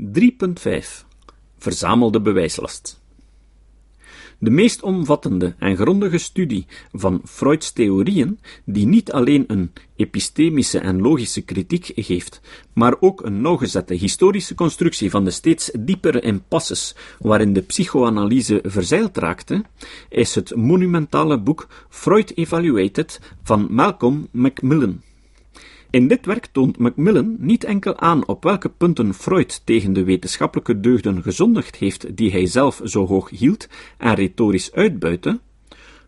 3.5 Verzamelde bewijslast de meest omvattende en grondige studie van Freuds theorieën, die niet alleen een epistemische en logische kritiek geeft, maar ook een nauwgezette historische constructie van de steeds diepere impasses waarin de psychoanalyse verzeild raakte, is het monumentale boek Freud Evaluated van Malcolm Macmillan. In dit werk toont Macmillan niet enkel aan op welke punten Freud tegen de wetenschappelijke deugden gezondigd heeft die hij zelf zo hoog hield en retorisch uitbuitte,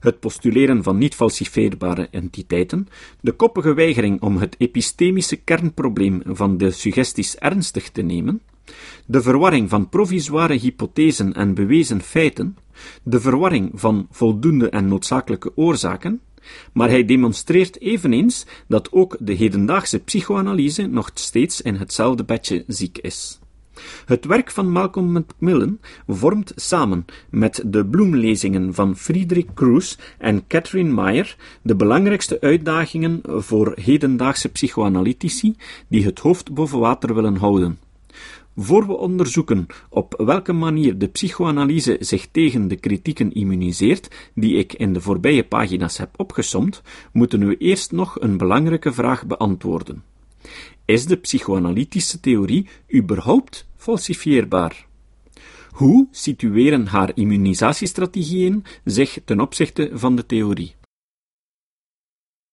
het postuleren van niet falsifieerbare entiteiten, de koppige weigering om het epistemische kernprobleem van de suggesties ernstig te nemen, de verwarring van provisoire hypothesen en bewezen feiten, de verwarring van voldoende en noodzakelijke oorzaken, maar hij demonstreert eveneens dat ook de hedendaagse psychoanalyse nog steeds in hetzelfde bedje ziek is. Het werk van Malcolm Macmillan vormt samen met de bloemlezingen van Friedrich Kruse en Catherine Meyer de belangrijkste uitdagingen voor hedendaagse psychoanalytici die het hoofd boven water willen houden. Voor we onderzoeken op welke manier de psychoanalyse zich tegen de kritieken immuniseert, die ik in de voorbije pagina's heb opgesomd, moeten we eerst nog een belangrijke vraag beantwoorden. Is de psychoanalytische theorie überhaupt falsifieerbaar? Hoe situeren haar immunisatiestrategieën zich ten opzichte van de theorie?